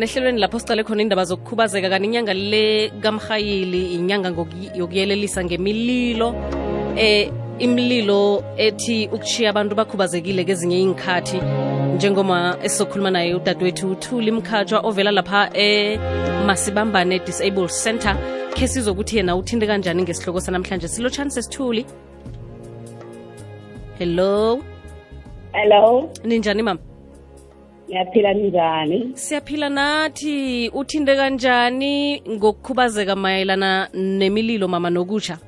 nehlelweni lapho sicale khona indaba zokukhubazeka kanti inyanga le kamrhayili inyanga yokuyelelisa ngemililo eh imililo ethi ukushiya abantu bakhubazekile kezinye iy'nkhathi njengoma esizokhuluma naye udadewethu uthuli mkhatshwa ovela lapha emasibambane disable center khe sizokuthi yena uthinte kanjani ngesihloko sanamhlanje? Silotshani sesithuli. Hello? Hello? Ninjani mama niyaphila njani? Siyaphila nathi uthinte kanjani ngokukhubazeka mayelana nemililo mama nokutsha?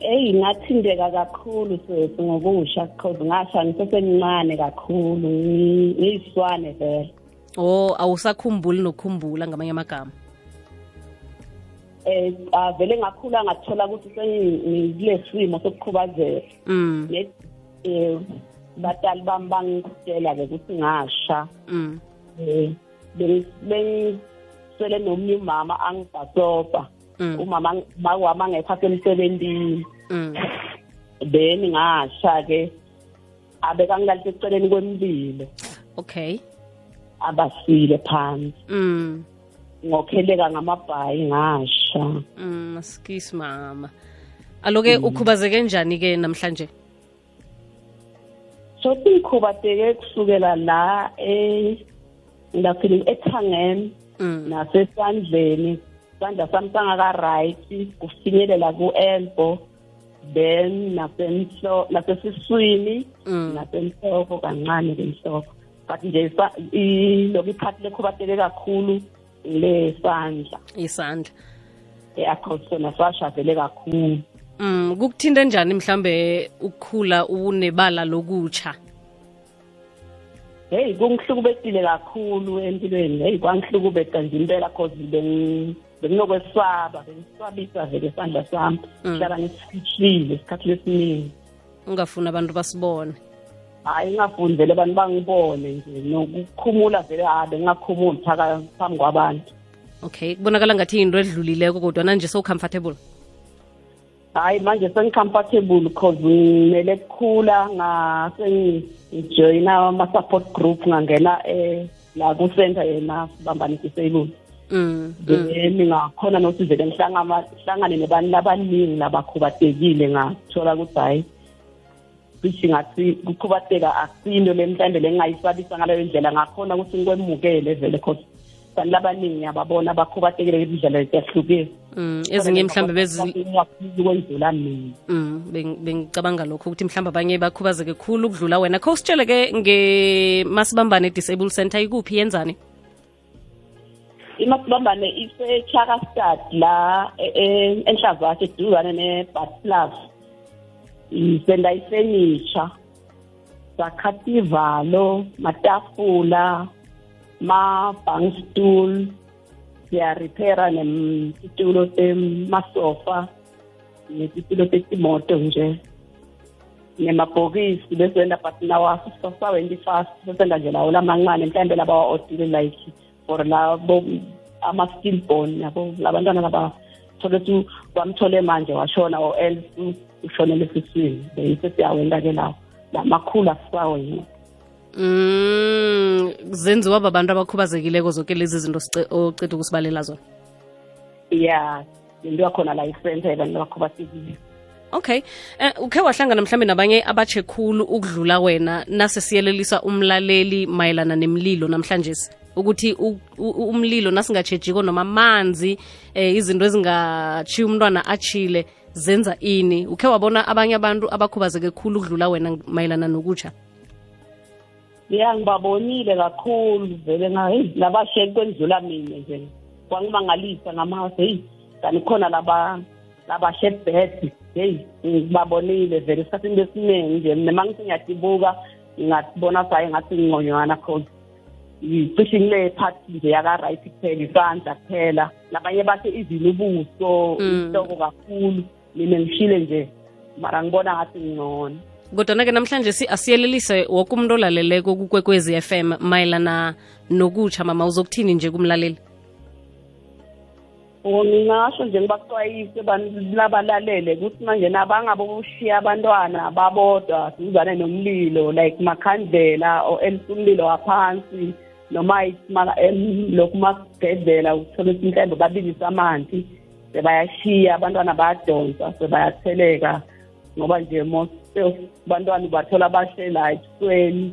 Eyi ngathindeka kakhulu sesi ngokusha because ngasha ngisesemncane kakhulu. Ngiyiswane vele. Oh awusakhumbuli nokukhumbula ngamanye amagama? Eh vele ngakhula ngathola ukuthi sengikule simo sokukhubazeka. Mm. Eh batali bami bangitshela-ke ukuthi ngasha. Mm. Eh bengisele nomnye umama angibhasopa Mm. umama wami angekho asemsebentini mm. Then ngasha-ke abekangilalisa eceleni kwemlilo okay. Abasile phansi. Mm. Ngokheleka ngamabhayi ngasha. Mm skis mama. Aloke ukhubazeke njani ke namhlanje? So singikhubazeke kusukela la eh ngilafini ethangeni mm. nasesandleni. Isandla sami sangaka-right kufinyelela ku-elbow then nasenhlo nasesiswini mm. nasenhloko kancane kenhloko but nje lokhu iphathi lekhubateke kakhulu lesandla isandla. Yakho sona sashavele kakhulu. Mm kukuthinte njani mhlambe ukukhula unebala lokutsha? Heyi kungihlukubekile kakhulu empilweni. Heyi kwangihlukubeka nje impela cause benginokwesaba bengisabisa vele isandla sami. Mm. hlala ngisifihlile isikhathi lesiningi ungafuni abantu basibone? Hhayi ngingafuni vele abantu bangibone nje. Nokukhumula vele ha bengingakhumuli phaka phambi kwabantu. Okay kubonakala ngathi yinto edlulileko kodwa nanje so-comfortable hhayi manje sengi-comfortable cause ngimele kukhula ngasengijoyina ama-support group ngangena um la ku-center yena sibambane disabled mm mm then ngakhona nokuthi vele ngihlangane nebantu labaningi labakhubatekile ngathola ukuthi hhayi cishe ngathi kukhubateka asinto le mhlawumbe le ngingayisabisa ngaleyo ndlela ngakhona ukuthi ngikwemukele vele cause bantu labaningi ababona abakhubatekile indlela eziyahlukile mm ezinye mhlambe bezi ngiyafuna ukwendlula mina. Mm beng- bengicabanga lokho ukuthi mhlawumbe abanye bakhubazeke khulu ukudlula wena. Kho usitshele ke ngemasibambane disable center ikuphi yenzani? Imasibambane ise-chakastad la e- e- enhlavashe eduzane ne-bat plus senda ifenisha sakhatha ivalo matafula ma-bankstool siyarepaira nesitulo semasofa nesitulo setimoto nje. Nemabhokisi besenda but nawo sawendi fast sesenda nje lawo lamancane mhlawumbe laba wa-odile like for labo ama-steel bone yabo labantwana laba thole ukuthi wamthole manje washona or else ushonele esiswini. Besesiyawenda-ke lawo lamakhulu asisawenza mm zenziwa babantu abakhubazekileko zonke lezi zinto oceda ukusibalela zona. Ya into yakhona la isenza yabantu abakhubazekile. Okay. Eh, ukhe wahlangana mhlambe nabanye abatshe khulu ukudlula wena nase siyelelisa umlaleli mayelana nemililo namhlanje ukuthi umlilo nasingatshejiko noma manzi eh, izinto ezingatshiya umntwana atshile zenza ini? Ukhe wabona abanye abantu abakhubazeke khulu ukudlula wena mayelana nokutsha ya ngibabonile kakhulu vele heyi labasheki kwendlula mina nje. Kwangimangalisa ngamase heyi kanti khona laba labashek bed heyi ngibabonile vele esikhathini lesiningi nje. Nema ngithi ngiyadibuka ngingabona saye ngathi ngingonywana cause cishe ngile phathi nje yaka-right kuphela isandla kuphela. Labanye bathi izile ubuso Mm. inhloko kakhulu. Mina ngishile nje mara ngibona ngathi ngingcono. Kodwana-ke namhlanje si asiyelelise woke umuntu olaleleko kukwekwezi FM mayelana nokutsha mama uzokuthini nje kumlaleli? Ngingasho nje ngibaxwayise labalalele ukuthi manje nabangaboshiya abantwana babodwa duzane nomlilo like makhandlela or umlilo waphansi noma lokhu makugedlela uthola ukuthi mhlawumbe babilisa amanzi sebayashiya abantwana bayadonsa sebayatheleka. Ngoba nje most abantwana ubathola bashela ebusweni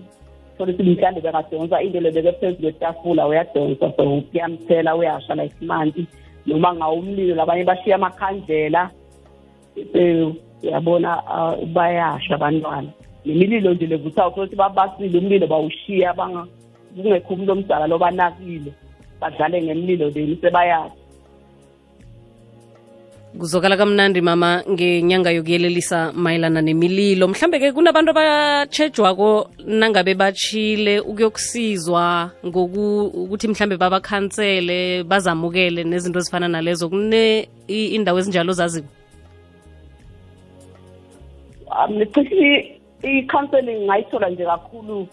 thola ukuthi mhlawumbe bengadonsa into lebeke phezu kwetafula uyadonsa. So kuyamthela uyasha like manzi noma ngawumlilo labanye bashiya amakhandlela uyabona bayasha abantwana. Nemililo nje levuthayo thola ukuthi babasile umlilo bawushiya kungekho umuntu omdala lobanakile badlale ngemlilo leni sebayasha. Kuzokala kamnandi mama ngenyanga yokuyelelisa mayelana nemililo. Mhlambe-ke kunabantu abatshejwako nangabe batshile ukuyokusizwa ngokuthi mhlambe babakhansele bazamukele nezinto ezifana nalezo. Kune indawo ezinjalo zaziko Um, ngicishe i-counseling ngayithola nje kakhulu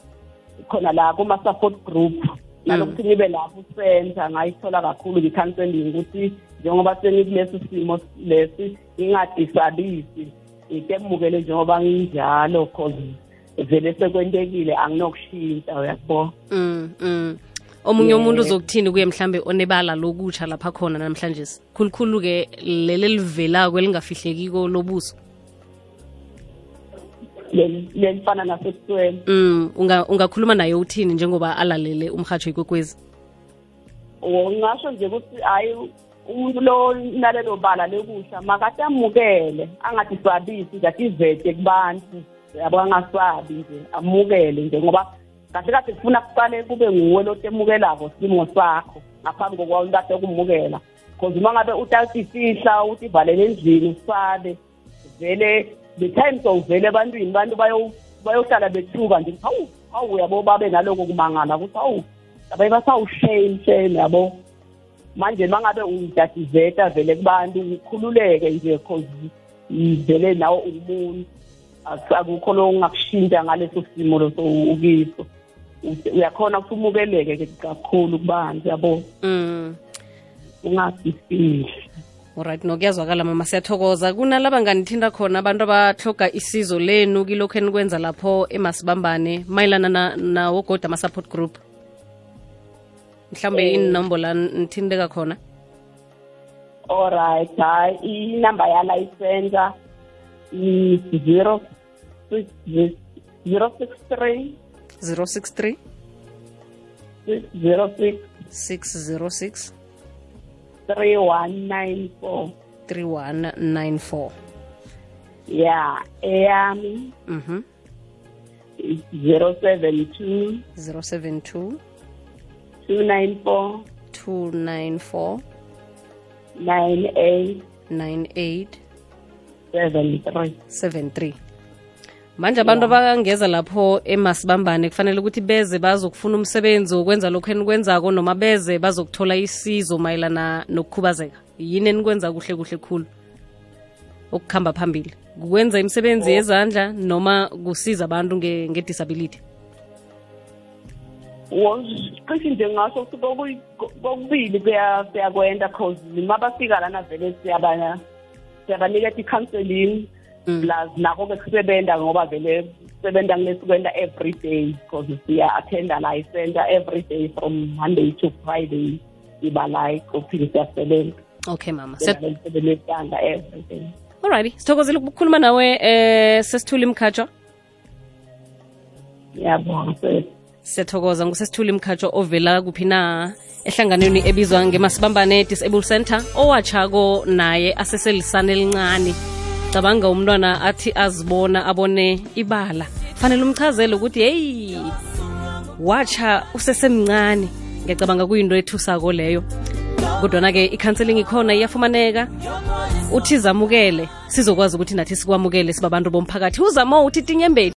khona la kuma-support group nalokuthi ngibe lapho center ngayithola kakhulu nge-counseling ukuthi njengoba sengikulesi simo lesi ngingadisabisi. Ngitemukele njengoba nginjalo cause vele sekwentekile anginokushintsha uyakubona mm, mm. omunye umuntu uzokuthini kuye mhlambe onebala lokutsha lapha khona namhlanje? Khulukhulu-ke leli elivelako elingafihlekiko lobuso. Lelifana nasebusweni mm, unga- ungakhuluma naye uthini njengoba alalele umhatsho ikwekwezi ngingasho nje ukuthi hayi umuntu lo nalelo bala lekusha makade amukele angadisabisi that ivete kubantu. Yabo angasabi nje amukele nje ngoba kahle kahle kufuna kuqale kube nguwe lo temukelako simo sakho ngaphambi kokwayo kade kumukela because uma ngabe utasifihla uthi ivalele endlini usabe vele the time sowuvele ebantwini bantu bayo- bayohlala bethuka nje hawu hawu yabo babe naloko kumangala ukuthi hawu abaye basawushame shame yabo. Manje mangabe udativeta vele kubantu ukhululeke nje cause vele nawe umuntu. Akukho lo ungakushintsha ngaleso simo lo ukiso. Uyakhona ukuthi umukeleke ke kakhulu kubantu yabo. Mm. ungasifihli olright nokuyazwakala mama. Siyathokoza. Kunalaba nganithinta khona? Abantu abahloga isizo lenu kilokhu enikwenza lapho emasibambane mayelana nawo na kodwa ama-support group. Mhlawumbe eh. inombola nithinteka khona? Allright hayi inamba yalaisensa i-zero zero six three. Zero six three? Six zero six. Six zero six. 3194 3194 yeah eyami mhm 072 072 294 294 98 98 73 73 manje abantu abangeza lapho emasibambane kufanele ukuthi beze bazokufuna umsebenzi wokwenza lokhu enikwenzako noma beze bazokuthola isizo mayelana nokukhubazeka. Yini enikwenza kuhle kuhle khulu? Okukhamba phambili. Kukwenza imisebenzi yezandla noma kusiza abantu nge-disability? Cishe nje ngaso ukuthi kokubili kuya- kuyakwenta cause uma bafika lana vele siyaba- siyabanikeza i-counseling plus nakho-ke kusebenza ngoba vele kusebenza kulesikwenta every day because siya-attenda la i-center every day from monday to friday. Iba la eqophini siyasebenza okay mama. Siyat- siyasebenza esitanda every day. Alright sithokozile ukukhuluma nawe eh sesithule imkhatshwa yabona siyathokoza. Ngusesithule imkhatshwa ovela kuphi na ehlanganweni ebizwa ngemasibambane disable center owatshako naye aseselisane elincane cabanga umntwana athi azibona abone ibala. Fanele umchazele ukuthi heyi watsha usesemncane. Ngiyacabanga kuyinto ethusako leyo. Kodwana-ke i-counseling ikhona iyafumaneka. Uthi zamukele sizokwazi ukuthi nathi sikwamukele sibabantu bomphakathi. Uzamo uthi tinyembeli